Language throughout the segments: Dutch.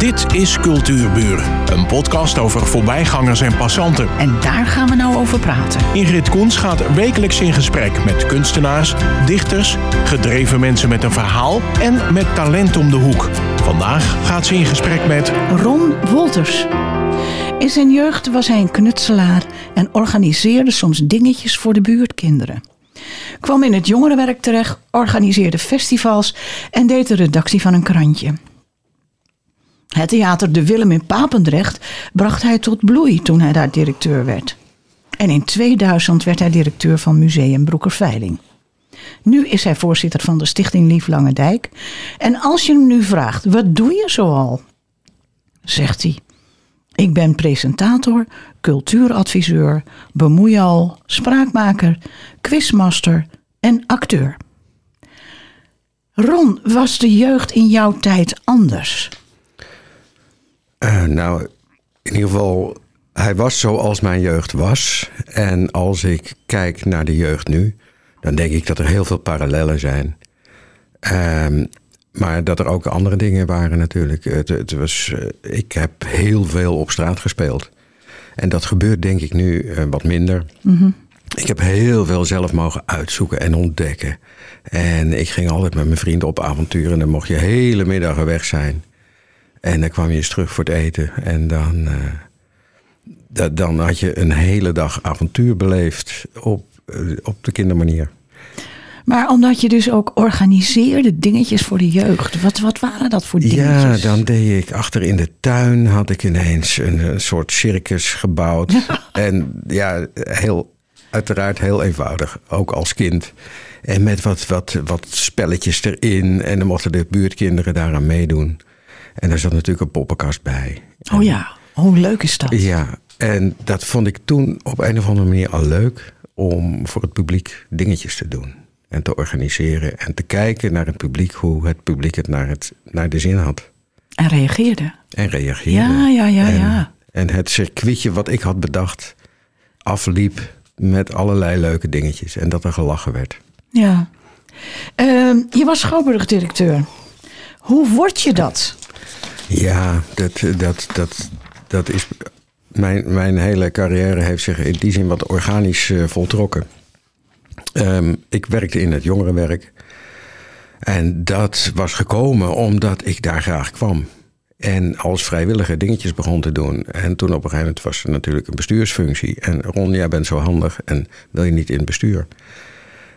Dit is Cultuurburen, een podcast over voorbijgangers en passanten. En daar gaan we nou over praten. Ingrid Koens gaat wekelijks in gesprek met kunstenaars, dichters, gedreven mensen met een verhaal en met talent om de hoek. Vandaag gaat ze in gesprek met Ron Wolters. In zijn jeugd was hij een knutselaar en organiseerde soms dingetjes voor de buurtkinderen. Kwam in het jongerenwerk terecht, organiseerde festivals en deed de redactie van een krantje. Het theater De Willem in Papendrecht bracht hij tot bloei toen hij daar directeur werd. En in 2000 werd hij directeur van Museum Broekerveiling. Nu is hij voorzitter van de Stichting Lief Lange Dijk. En als je hem nu vraagt, wat doe je zoal? Zegt hij, ik ben presentator, cultuuradviseur, bemoeial, spraakmaker, quizmaster en acteur. Ron, was de jeugd in jouw tijd anders? Uh, nou, in ieder geval, hij was zoals mijn jeugd was. En als ik kijk naar de jeugd nu, dan denk ik dat er heel veel parallellen zijn. Um, maar dat er ook andere dingen waren natuurlijk. Het, het was, uh, ik heb heel veel op straat gespeeld. En dat gebeurt denk ik nu uh, wat minder. Mm -hmm. Ik heb heel veel zelf mogen uitzoeken en ontdekken. En ik ging altijd met mijn vrienden op avonturen. En dan mocht je hele middagen weg zijn. En dan kwam je eens terug voor het eten. En dan, uh, dat, dan had je een hele dag avontuur beleefd op, uh, op de kindermanier. Maar omdat je dus ook organiseerde dingetjes voor de jeugd. Wat, wat waren dat voor dingetjes? Ja, dan deed ik achter in de tuin had ik ineens een, een soort circus gebouwd. en ja, heel, uiteraard heel eenvoudig, ook als kind. En met wat, wat, wat spelletjes erin. En dan mochten de buurtkinderen daaraan meedoen. En daar zat natuurlijk een poppenkast bij. Oh ja, hoe leuk is dat? Ja, en dat vond ik toen op een of andere manier al leuk om voor het publiek dingetjes te doen. En te organiseren en te kijken naar het publiek, hoe het publiek het naar, het, naar de zin had. En reageerde. En reageerde. Ja, ja, ja, en, ja. En het circuitje wat ik had bedacht afliep met allerlei leuke dingetjes. En dat er gelachen werd. Ja. Uh, je was schouwburgdirecteur. Hoe word je dat? Ja, dat, dat, dat, dat is. Mijn, mijn hele carrière heeft zich in die zin wat organisch uh, voltrokken. Um, ik werkte in het jongerenwerk. En dat was gekomen omdat ik daar graag kwam. En als vrijwilliger dingetjes begon te doen. En toen op een gegeven moment was er natuurlijk een bestuursfunctie. En Ron, jij bent zo handig en wil je niet in het bestuur?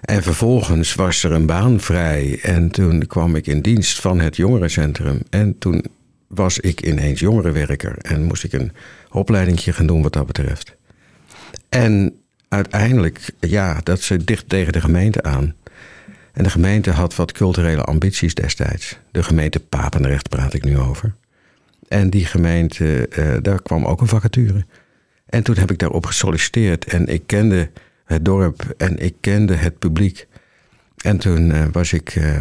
En vervolgens was er een baan vrij. En toen kwam ik in dienst van het jongerencentrum. En toen was ik ineens jongerenwerker. En moest ik een opleidingje gaan doen wat dat betreft. En uiteindelijk, ja, dat ze dicht tegen de gemeente aan. En de gemeente had wat culturele ambities destijds. De gemeente Papendrecht praat ik nu over. En die gemeente, uh, daar kwam ook een vacature. En toen heb ik daarop gesolliciteerd. En ik kende het dorp en ik kende het publiek. En toen uh, was ik, uh,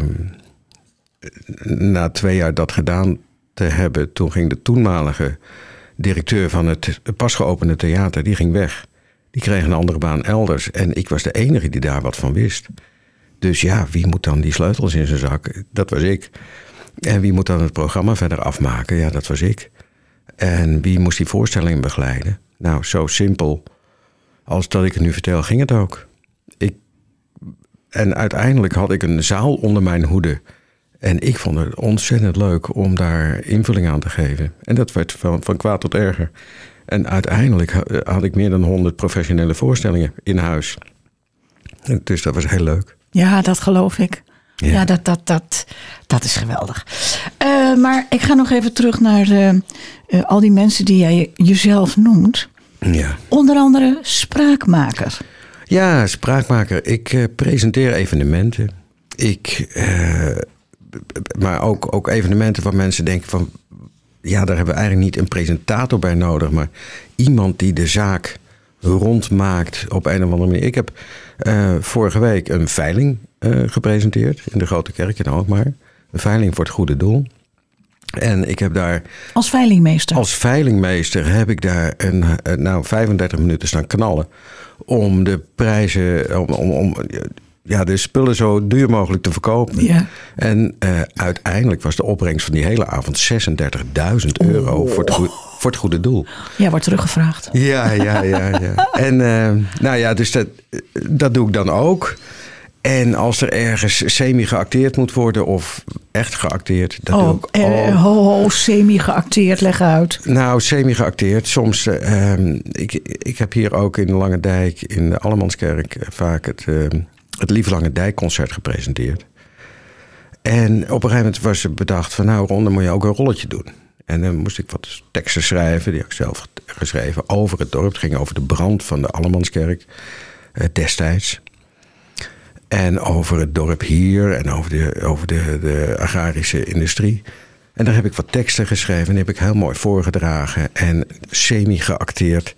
na twee jaar dat gedaan te hebben, toen ging de toenmalige directeur van het pas geopende theater, die ging weg. Die kreeg een andere baan elders. En ik was de enige die daar wat van wist. Dus ja, wie moet dan die sleutels in zijn zak? Dat was ik. En wie moet dan het programma verder afmaken? Ja, dat was ik. En wie moest die voorstelling begeleiden? Nou, zo simpel als dat ik het nu vertel, ging het ook. Ik, en uiteindelijk had ik een zaal onder mijn hoede. En ik vond het ontzettend leuk om daar invulling aan te geven. En dat werd van, van kwaad tot erger. En uiteindelijk had ik meer dan 100 professionele voorstellingen in huis. Dus dat was heel leuk. Ja, dat geloof ik. Ja, ja dat, dat, dat, dat is geweldig. Uh, maar ik ga nog even terug naar uh, uh, al die mensen die jij jezelf noemt. Ja. Onder andere spraakmaker. Ja, spraakmaker. Ik presenteer evenementen. Ik, maar ook, ook evenementen waar mensen denken van ja, daar hebben we eigenlijk niet een presentator bij nodig, maar iemand die de zaak rondmaakt op een of andere manier. Ik heb uh, vorige week een veiling uh, gepresenteerd in de Grote Kerk in Alkmaar. Een veiling voor het goede doel. En ik heb daar. Als veilingmeester? Als veilingmeester heb ik daar een, nou, 35 minuten staan knallen. Om de prijzen. Om, om, om ja, de spullen zo duur mogelijk te verkopen. Ja. En eh, uiteindelijk was de opbrengst van die hele avond 36.000 euro voor, het goede, voor het goede doel. Ja, wordt teruggevraagd. Ja, ja, ja, ja. En uh, nou ja, dus dat, dat doe ik dan ook. En als er ergens semi-geacteerd moet worden of echt geacteerd, dat oh, doe ik eh, ook. ho, ho, semi-geacteerd, leg uit. Nou, semi-geacteerd. Soms, uh, ik, ik heb hier ook in Lange Dijk, in de Allemanskerk, vaak het, uh, het Lieve Lange Dijk concert gepresenteerd. En op een gegeven moment was er bedacht van, nou Ron, dan moet je ook een rolletje doen. En dan moest ik wat teksten schrijven, die heb ik zelf geschreven, over het dorp. Het ging over de brand van de Allemanskerk uh, destijds. En over het dorp hier en over de, over de, de agrarische industrie. En daar heb ik wat teksten geschreven en die heb ik heel mooi voorgedragen en semi-geacteerd.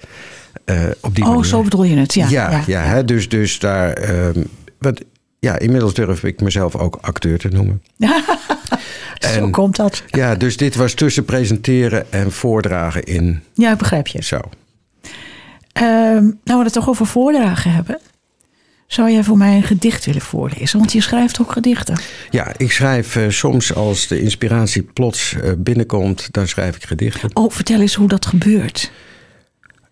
Uh, op die oh, manier. zo bedoel je het, ja. Ja, ja, ja hè, dus, dus daar. Um, wat, ja, inmiddels durf ik mezelf ook acteur te noemen. zo en, komt dat. Ja, dus dit was tussen presenteren en voordragen in. Ja, begrijp je. Zo. Um, nou, we het toch over voordragen hebben. Zou jij voor mij een gedicht willen voorlezen? Want je schrijft ook gedichten. Ja, ik schrijf uh, soms als de inspiratie plots uh, binnenkomt, dan schrijf ik gedichten. Oh, vertel eens hoe dat gebeurt.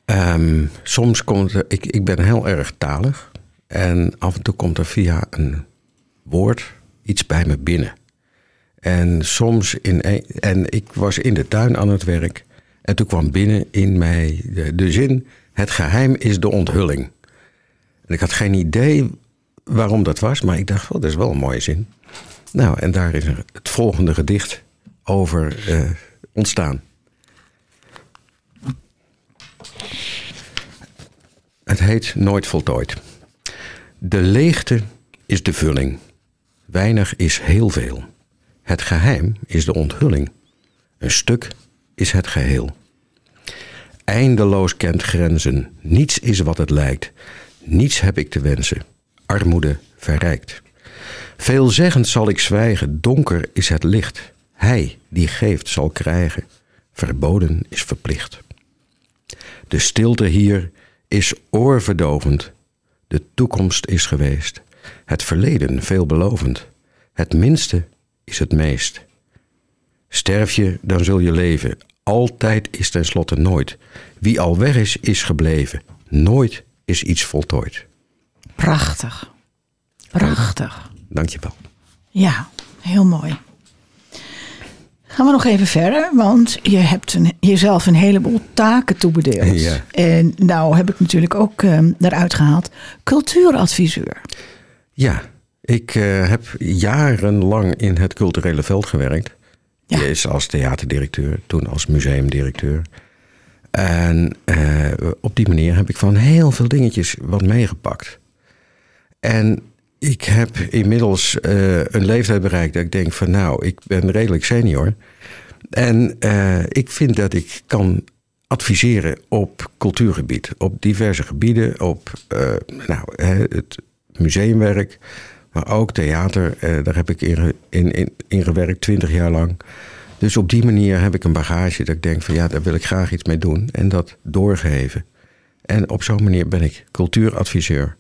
Um, soms komt ik, ik ben heel erg talig. En af en toe komt er via een woord iets bij me binnen. En soms in een, en ik was in de tuin aan het werk. En toen kwam binnen in mij de, de zin: Het geheim is de onthulling. En ik had geen idee waarom dat was, maar ik dacht, oh, dat is wel een mooie zin. Nou, en daar is het volgende gedicht over uh, ontstaan. Het heet Nooit voltooid. De leegte is de vulling. Weinig is heel veel. Het geheim is de onthulling. Een stuk is het geheel. Eindeloos kent grenzen. Niets is wat het lijkt. Niets heb ik te wensen. Armoede verrijkt. Veelzeggend zal ik zwijgen. Donker is het licht. Hij die geeft zal krijgen. Verboden is verplicht. De stilte hier is oorverdovend. De toekomst is geweest. Het verleden veelbelovend. Het minste is het meest. Sterf je, dan zul je leven. Altijd is tenslotte nooit. Wie al weg is, is gebleven. Nooit is iets voltooid. Prachtig. Prachtig. Dank je wel. Ja, heel mooi. Gaan we nog even verder, want je hebt een, jezelf een heleboel taken toebedeeld. Ja. En nou heb ik natuurlijk ook um, daaruit gehaald cultuuradviseur. Ja, ik uh, heb jarenlang in het culturele veld gewerkt. Ja. Eerst als theaterdirecteur, toen als museumdirecteur. En uh, op die manier heb ik van heel veel dingetjes wat meegepakt. En ik heb inmiddels uh, een leeftijd bereikt dat ik denk van nou, ik ben redelijk senior. En uh, ik vind dat ik kan adviseren op cultuurgebied, op diverse gebieden, op uh, nou, het museumwerk, maar ook theater. daar heb ik in, in, in gewerkt, twintig jaar lang. Dus op die manier heb ik een bagage dat ik denk van ja, daar wil ik graag iets mee doen en dat doorgeven. En op zo'n manier ben ik cultuuradviseur.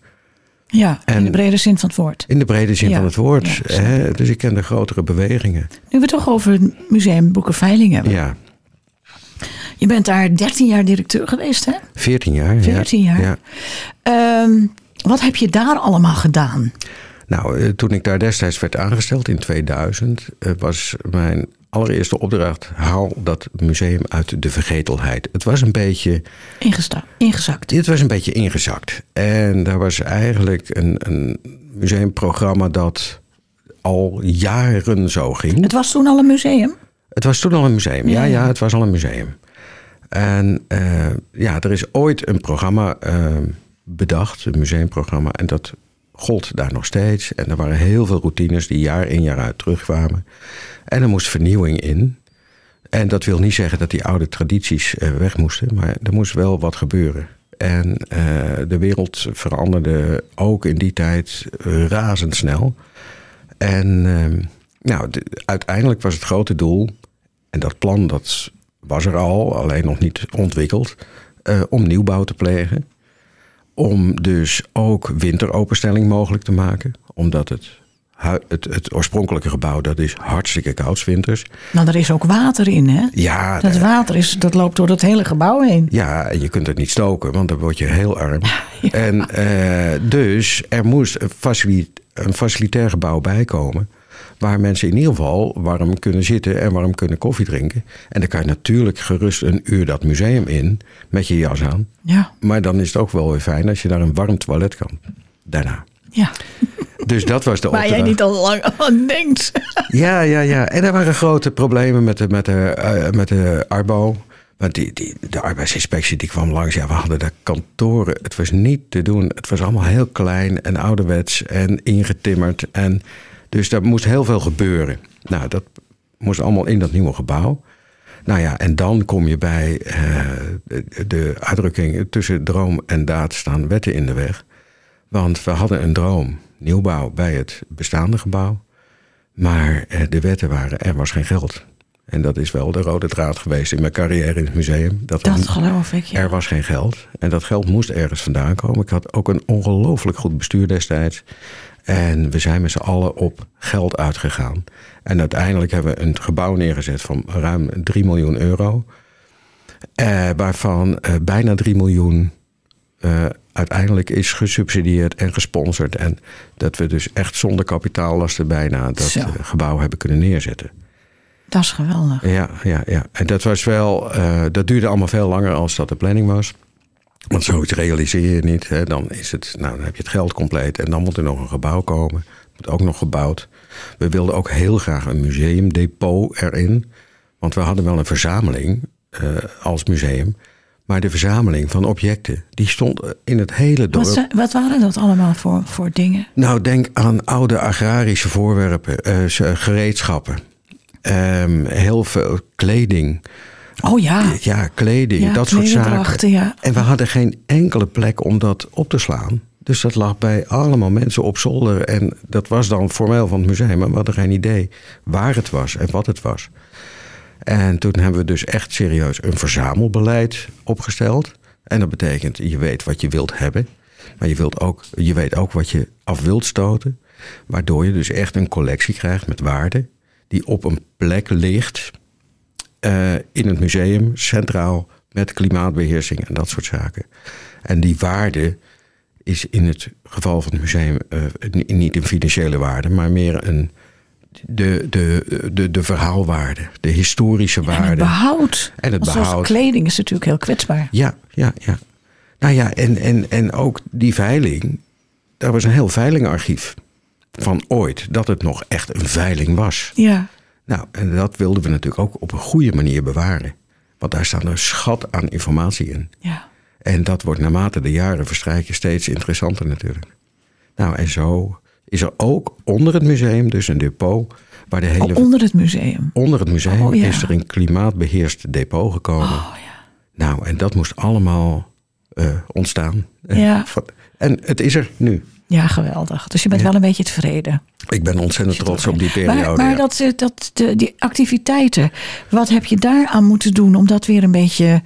Ja, in de brede zin van het woord. In de brede zin Ja, van het woord. ja, hè? Dus ik ken de grotere bewegingen. Nu we het toch over het museum Boekenveiling hebben. Ja, Je bent daar 13 jaar directeur geweest, hè? 14 jaar. 14 ja. jaar. Ja. Ehm, wat heb je daar allemaal gedaan? Nou, eh, toen ik daar destijds werd aangesteld in 2000, eh, was mijn allereerste opdracht: haal dat museum uit de vergetelheid. Het was een beetje, Ingesta- ingezakt. dit was een beetje ingezakt. En daar was eigenlijk een, een museumprogramma dat al jaren zo ging. Het was toen al een museum. Het was toen al een museum. Ja, Ja, ja, ja. het was al een museum. En eh, ja, er is ooit een programma eh, bedacht, een museumprogramma. En dat gold daar nog steeds. En er waren heel veel routines die jaar in jaar uit terugkwamen. En er moest vernieuwing in. En dat wil niet zeggen dat die oude tradities eh, weg moesten. Maar er moest wel wat gebeuren. En eh, de wereld veranderde ook in die tijd eh, razendsnel. En ehm, nou, de- uiteindelijk was het grote doel, en dat plan dat was er al, alleen nog niet ontwikkeld, om nieuwbouw te plegen. Om dus ook winteropenstelling mogelijk te maken. Omdat het, het, het oorspronkelijke gebouw, dat is hartstikke koud winters. Nou, er is ook water in, hè? Ja, Dat water is, dat loopt door het hele gebouw heen. ja, en je kunt het niet stoken, want dan word je heel arm. En eh, dus er moest een, een facilitair gebouw bijkomen. Waar mensen in ieder geval warm kunnen zitten en warm kunnen koffie drinken. En dan kan je natuurlijk gerust een uur dat museum in met je jas aan. Ja, Maar dan is het ook wel weer fijn als je naar een warm toilet kan. Daarna. ja. Dus dat was de Waar jij opdracht. niet al lang aan denkt. Ja, ja, ja. En er waren grote problemen met de, met de, eh, met de Arbo. Want die, die, de arbeidsinspectie die kwam langs. Ja, we hadden daar kantoren. Het was niet te doen. Het was allemaal heel klein en ouderwets en ingetimmerd. En dus daar moest heel veel gebeuren. Nou, dat moest allemaal in dat nieuwe gebouw. Nou ja, en dan kom je bij eh, de, uitdrukking... tussen droom en daad staan wetten in de weg. Want we hadden een droom, nieuwbouw bij het bestaande gebouw. Maar eh, de wetten waren, er was geen geld. En dat is wel de rode draad geweest in mijn carrière in het museum. Dat, Dat geloof ik, ja. er was geen geld. En dat geld moest ergens vandaan komen. Ik had ook een ongelooflijk goed bestuur destijds. En we zijn met z'n allen op geld uitgegaan. En uiteindelijk hebben we een gebouw neergezet van ruim 3 miljoen euro. Eh, waarvan eh, bijna 3 miljoen eh, uiteindelijk is gesubsidieerd en gesponsord. En dat we dus echt zonder kapitaallasten bijna dat Zo. eh, gebouw hebben kunnen neerzetten. Dat is geweldig. Ja, ja, ja. En dat was wel, eh, dat duurde allemaal veel langer als dat de planning was. Want zoiets realiseer je niet. Hè. Dan, is het, nou, dan heb je het geld compleet en dan moet er nog een gebouw komen. Moet ook nog gebouwd. We wilden ook heel graag een museumdepot erin. Want we hadden wel een verzameling eh, als museum. Maar de verzameling van objecten, die stond in het hele dorp. Wat, zijn- wat waren dat allemaal voor, voor dingen? Nou, denk aan oude agrarische voorwerpen, eh, gereedschappen. Ehm, heel veel kleding. Oh ja, Ja, kleding, Ja, dat soort zaken. ja. En we hadden geen enkele plek om dat op te slaan. Dus dat lag bij allemaal mensen op zolder. En dat was dan formeel van het museum. Maar we hadden geen idee waar het was en wat het was. En toen hebben we dus echt serieus een verzamelbeleid opgesteld. En dat betekent, je weet wat je wilt hebben. Maar je, wilt ook, je weet ook wat je af wilt stoten. Waardoor je dus echt een collectie krijgt met waarde. Die op een plek ligt eh, in het museum, centraal, met klimaatbeheersing en dat soort zaken. En die waarde is in het geval van het museum eh, ni- niet een financiële waarde, maar meer een, de, de, de, de verhaalwaarde, de historische en het waarde. behoud. En het behoud. kleding is natuurlijk heel kwetsbaar. Ja, ja, ja. Nou ja, en, en, en ook die veiling. Daar was een heel veilingarchief van ooit. Dat het nog echt een veiling was. Ja, Nou, en dat wilden we natuurlijk ook op een goede manier bewaren. Want daar staat een schat aan informatie in. ja. En dat wordt naarmate de jaren verstrijken steeds interessanter natuurlijk. Nou, en zo is er ook onder het museum dus een depot... waar de hele... Oh, onder het museum. Onder het museum Oh, ja. is er een klimaatbeheerst depot gekomen. Oh ja. Nou, en dat moest allemaal eh, ontstaan. Eh, Ja. En het is er nu. Ja, geweldig. Dus je bent wel een beetje tevreden. Ik ben ontzettend trots op die periode. Maar, maar ja. dat, eh, dat, de, die activiteiten, wat heb je daar aan moeten doen om dat weer een beetje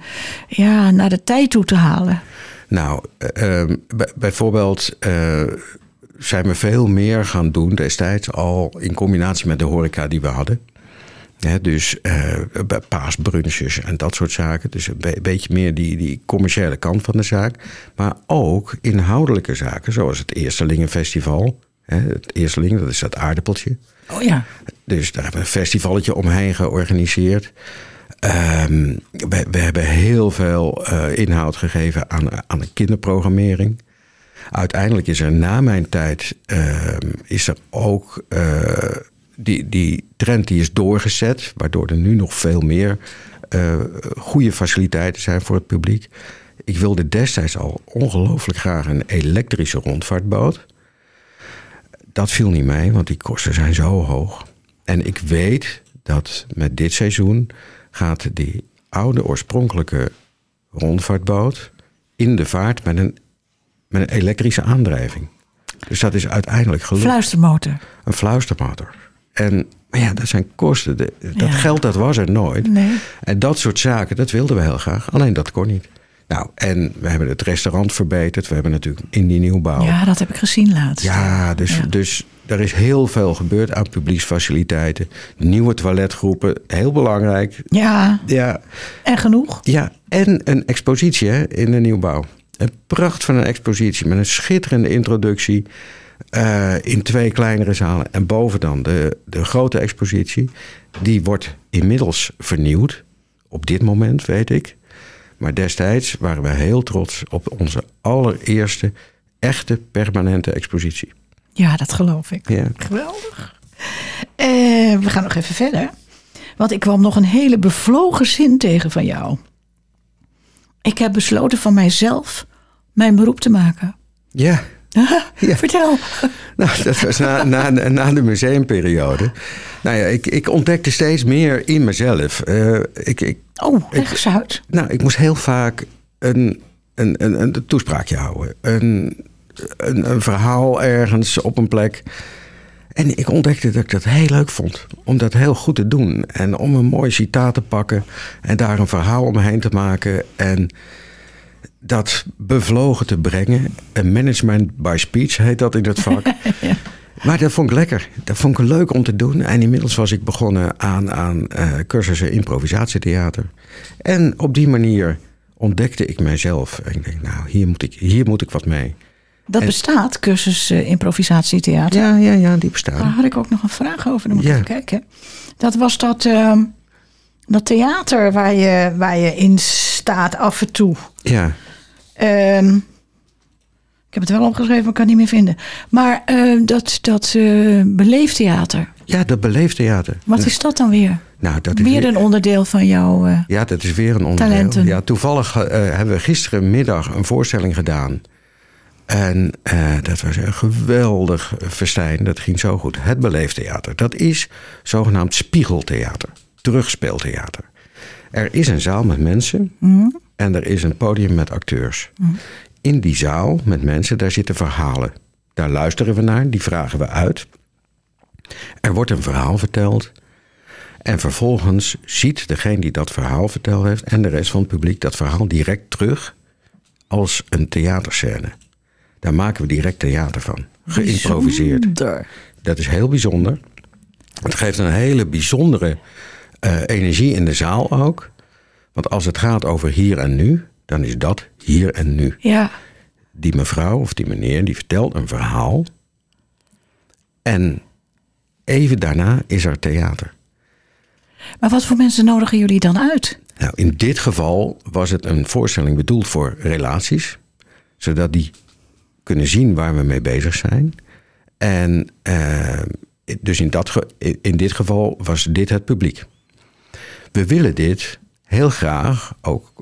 ja, naar de tijd toe te halen? Nou, eh, ehm, bij- bijvoorbeeld eh, zijn we veel meer gaan doen destijds al in combinatie met de horeca die we hadden. Dus paasbrunches en dat soort zaken. Dus een be- beetje meer die, die commerciële kant van de zaak. Maar ook inhoudelijke zaken, zoals het Eerstelingenfestival. Hè, het Eersteling, dat is dat aardappeltje. Oh ja. Dus daar hebben we een festivalletje omheen georganiseerd. Ehm, we, we hebben heel veel eh, inhoud gegeven aan, aan de kinderprogrammering. Uiteindelijk is er na mijn tijd ehm, is er ook eh, die, die trend die is doorgezet, waardoor er nu nog veel meer eh, goede faciliteiten zijn voor het publiek. Ik wilde destijds al ongelooflijk graag een elektrische rondvaartboot. Dat viel niet mee, want die kosten zijn zo hoog. En ik weet dat met dit seizoen gaat die oude oorspronkelijke rondvaartboot in de vaart met een, met een elektrische aandrijving. Dus dat is uiteindelijk gelukt. Fluistermotor. Een fluistermotor. En maar ja, dat zijn kosten. Dat Ja. geld dat was er nooit. Nee. En dat soort zaken, dat wilden we heel graag. Alleen dat kon niet. Nou, en we hebben het restaurant verbeterd. We hebben natuurlijk in die nieuwbouw. Ja, dat heb ik gezien laatst. Ja, dus, Ja. dus er is heel veel gebeurd aan publieksfaciliteiten. Nieuwe toiletgroepen, heel belangrijk. Ja, Ja, en genoeg. ja en een expositie hè, in de nieuwbouw. Een pracht van een expositie met een schitterende introductie. Eh, in twee kleinere zalen. En boven dan de, de grote expositie. Die wordt inmiddels vernieuwd. Op dit moment, weet ik. Maar destijds waren we heel trots op onze allereerste echte permanente expositie. Ja, dat geloof ik. Ja. Geweldig. Eh, we gaan nog even verder. Want ik kwam nog een hele bevlogen zin tegen van jou. Ik heb besloten van mijzelf mijn beroep te maken. Ja, Ja. Vertel. nou, dat was na, na, na de museumperiode. Nou ja, ik, ik ontdekte steeds meer in mezelf. Eh, ik, ik, Oh, leg uit. nou, ik moest heel vaak een, een, een, een toespraakje houden. Een, een, een verhaal ergens op een plek. En ik ontdekte dat ik dat heel leuk vond. Om dat heel goed te doen. En om een mooi citaat te pakken. En daar een verhaal omheen te maken. En dat bevlogen te brengen. Een management by speech heet dat in het vak. Maar dat vond ik lekker. Dat vond ik leuk om te doen. En inmiddels was ik begonnen aan, aan eh, cursussen improvisatietheater. En op die manier ontdekte ik mijzelf. En ik denk, nou, hier moet ik, hier moet ik wat mee. Dat En- bestaat, cursus eh, improvisatietheater. Ja, ja, ja, die Daar bestaan. had ik ook nog een vraag over. Dan moet ik Ja. even kijken. Dat was dat, ehm, dat theater waar je, waar je in staat af en toe. Ja, Ehm, ik heb het wel opgeschreven, maar ik kan het niet meer vinden. Maar eh, dat, dat eh, beleeftheater. ja dat beleeftheater. Wat is dat dan weer? Nou, dat is Weer een onderdeel van jouw... eh, Ja, dat is weer een onderdeel. Talenten. Ja, toevallig eh, hebben we gisterenmiddag een voorstelling gedaan. En dat was een geweldig festijn. Dat ging zo goed. Het Beleeftheater. Dat is zogenaamd spiegeltheater. Terugspeeltheater. Er is een zaal met mensen. En er is een podium met acteurs. In die zaal met mensen, daar zitten verhalen. Daar luisteren we naar, die vragen we uit. Er wordt een verhaal verteld. En vervolgens ziet degene die dat verhaal verteld heeft en de rest van het publiek dat verhaal direct terug als een theaterscène. Daar maken we direct theater van. Geïmproviseerd. bijzonder. Dat is heel bijzonder. Het geeft een hele bijzondere eh, energie in de zaal ook. Want als het gaat over hier en nu, dan is dat hier en nu. Ja, Die mevrouw of die meneer die vertelt een verhaal. En even daarna is er theater. maar wat voor mensen nodigen jullie dan uit? Nou, in dit geval was het een voorstelling bedoeld voor relaties, zodat die kunnen zien waar we mee bezig zijn. En eh, dus in, dat in dit geval was dit het publiek. We willen dit heel graag ook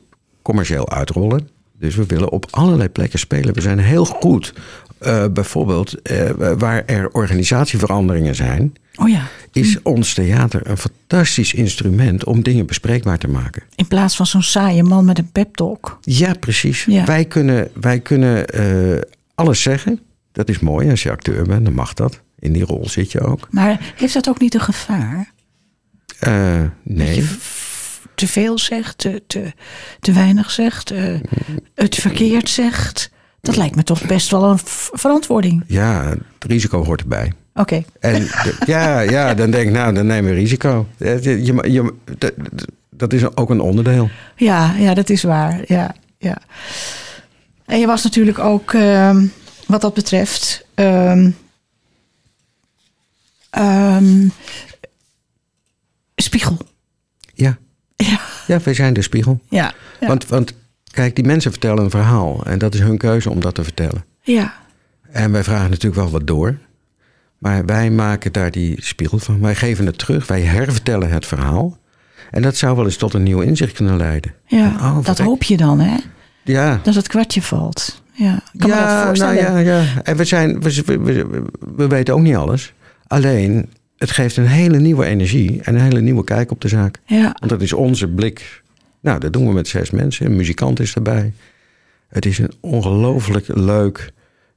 commercieel uitrollen. Dus we willen op allerlei plekken spelen. We zijn heel goed, eh, bijvoorbeeld eh, waar er organisatieveranderingen zijn Oh ja, is ons theater een fantastisch instrument om dingen bespreekbaar te maken. in plaats van zo'n saaie man met een pep talk. Ja, precies. Ja. Wij kunnen, wij kunnen eh, alles zeggen. Dat is mooi als je acteur bent, dan mag dat. In die rol zit je ook. Maar heeft dat ook niet een gevaar? Eh, Dat nee. je te veel zegt, te, te, te weinig zegt, eh, het verkeerd zegt. Dat lijkt me toch best wel een verantwoording. Ja, het risico hoort erbij. Oké, En de- ja, ja, dan denk ik, nou, dan nemen we risico. Eh, Je, je, je- dat- dat is ook een onderdeel. ja, ja, dat is waar. Ja, ja. En je was natuurlijk ook, ehm, wat dat betreft, ehm, ehm, spiegel. Ja, Ja, ja wij zijn de spiegel. ja, ja. Want, want kijk, die mensen vertellen een verhaal. En dat is hun keuze om dat te vertellen. ja. En wij vragen natuurlijk wel wat door. Maar wij maken daar die spiegel van. Wij geven het terug. Wij hervertellen het verhaal. En dat zou wel eens tot een nieuw inzicht kunnen leiden. ja. Oh, dat hoop je dan, hè? Ja. Dat het kwartje valt. Ja, kan me dat ja, voorstellen. nou ja, ja. En we, zijn, we, we, we, we weten ook niet alles. Alleen, het geeft een hele nieuwe energie en een hele nieuwe kijk op de zaak. ja. Want dat is onze blik. Nou, dat doen we met zes mensen. Een muzikant is erbij. Het is een ongelooflijk leuk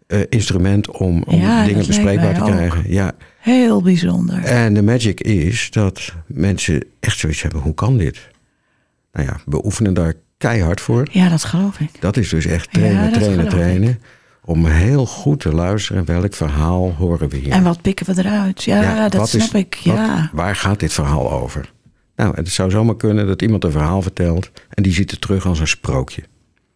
eh, instrument om, om Ja, dingen bespreekbaar te ook. krijgen. Ja. Heel bijzonder. En de magic is dat mensen echt zoiets hebben: hoe kan dit? Nou ja, we oefenen daar keihard voor. Ja, dat geloof ik. Dat is dus echt Ja, trainen, trainen, ik. Om heel goed te luisteren welk verhaal horen we hier. En wat pikken we eruit? Ja, dat wat snap is- ik. wat- Ja. waar gaat dit verhaal over? Nou, het zou zomaar kunnen dat iemand een verhaal vertelt en die ziet het terug als een sprookje,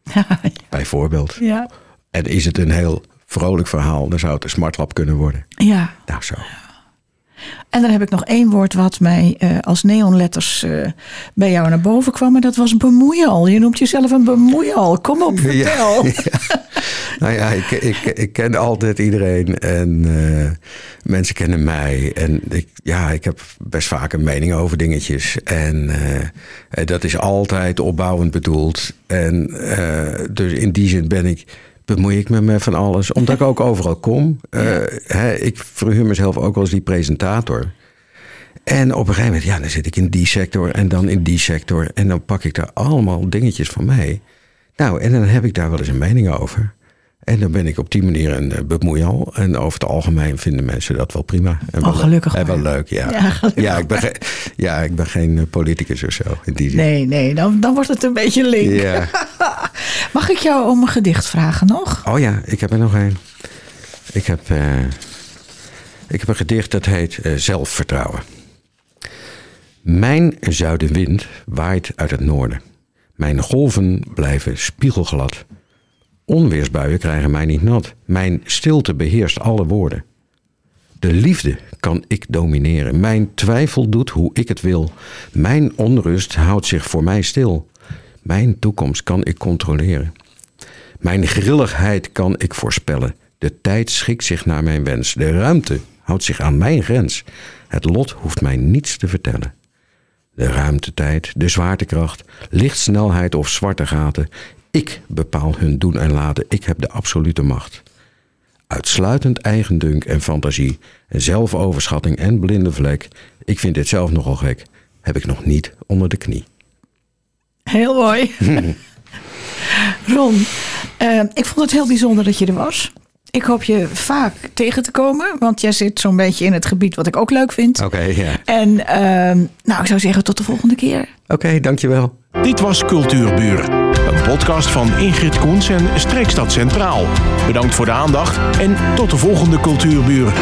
bijvoorbeeld. ja. En is het een heel vrolijk verhaal, dan zou het een smartlap kunnen worden. ja. Nou, zo. En dan heb ik nog één woord wat mij eh, als neonletters eh, bij jou naar boven kwam. En dat was bemoeial. Je noemt jezelf een bemoeial. Kom op, vertel. Nou ja, ik, ik, ik ken altijd iedereen en eh, mensen kennen mij. En ik, ja, ik heb best vaak een mening over dingetjes. En dat is altijd opbouwend bedoeld. En dus in die zin ben ik, bemoei ik me met van alles. Omdat ik ook overal kom. Eh, hè, ik verhuur mezelf ook als die presentator. En op een gegeven moment, ja, dan zit ik in die sector en dan in die sector. En dan pak ik daar allemaal dingetjes van mee. Nou, en dan heb ik daar wel eens een mening over. En dan ben ik op die manier een eh, bemoeial. En over het algemeen vinden mensen dat wel prima. En wel, Oh, gelukkig En wel maar. leuk, ja. Ja, ik ben geen, ja, ik ben geen eh, politicus of zo. In die. Nee, nee, dan, dan wordt het een beetje link. Ja. Mag ik jou om een gedicht vragen nog? Oh ja, ik heb er nog een. Ik heb, eh, ik heb een gedicht dat heet eh, Zelfvertrouwen. Mijn zuidenwind waait uit het noorden. Mijn golven blijven spiegelglad. Onweersbuien krijgen mij niet nat. Mijn stilte beheerst alle woorden. De liefde kan ik domineren. Mijn twijfel doet hoe ik het wil. Mijn onrust houdt zich voor mij stil. Mijn toekomst kan ik controleren. Mijn grilligheid kan ik voorspellen. De tijd schikt zich naar mijn wens. De ruimte houdt zich aan mijn grens. Het lot hoeft mij niets te vertellen. De ruimtetijd, de zwaartekracht, lichtsnelheid of zwarte gaten. Ik bepaal hun doen en laten. Ik heb de absolute macht. Uitsluitend eigendunk en fantasie, zelfoverschatting en blinde vlek. Ik vind dit zelf nogal gek. Heb ik nog niet onder de knie. Heel mooi. Ron, eh, ik vond het heel bijzonder dat je er was. Ik hoop je vaak tegen te komen, want jij zit zo'n beetje in het gebied wat ik ook leuk vind. Oké, ja. En ehm, nou, ik zou zeggen tot de volgende keer. Oké, dankjewel. Dit was Cultuurbuur, een podcast van Ingrid Koens en Streekstad Centraal. Bedankt voor de aandacht en tot de volgende Cultuurbuur.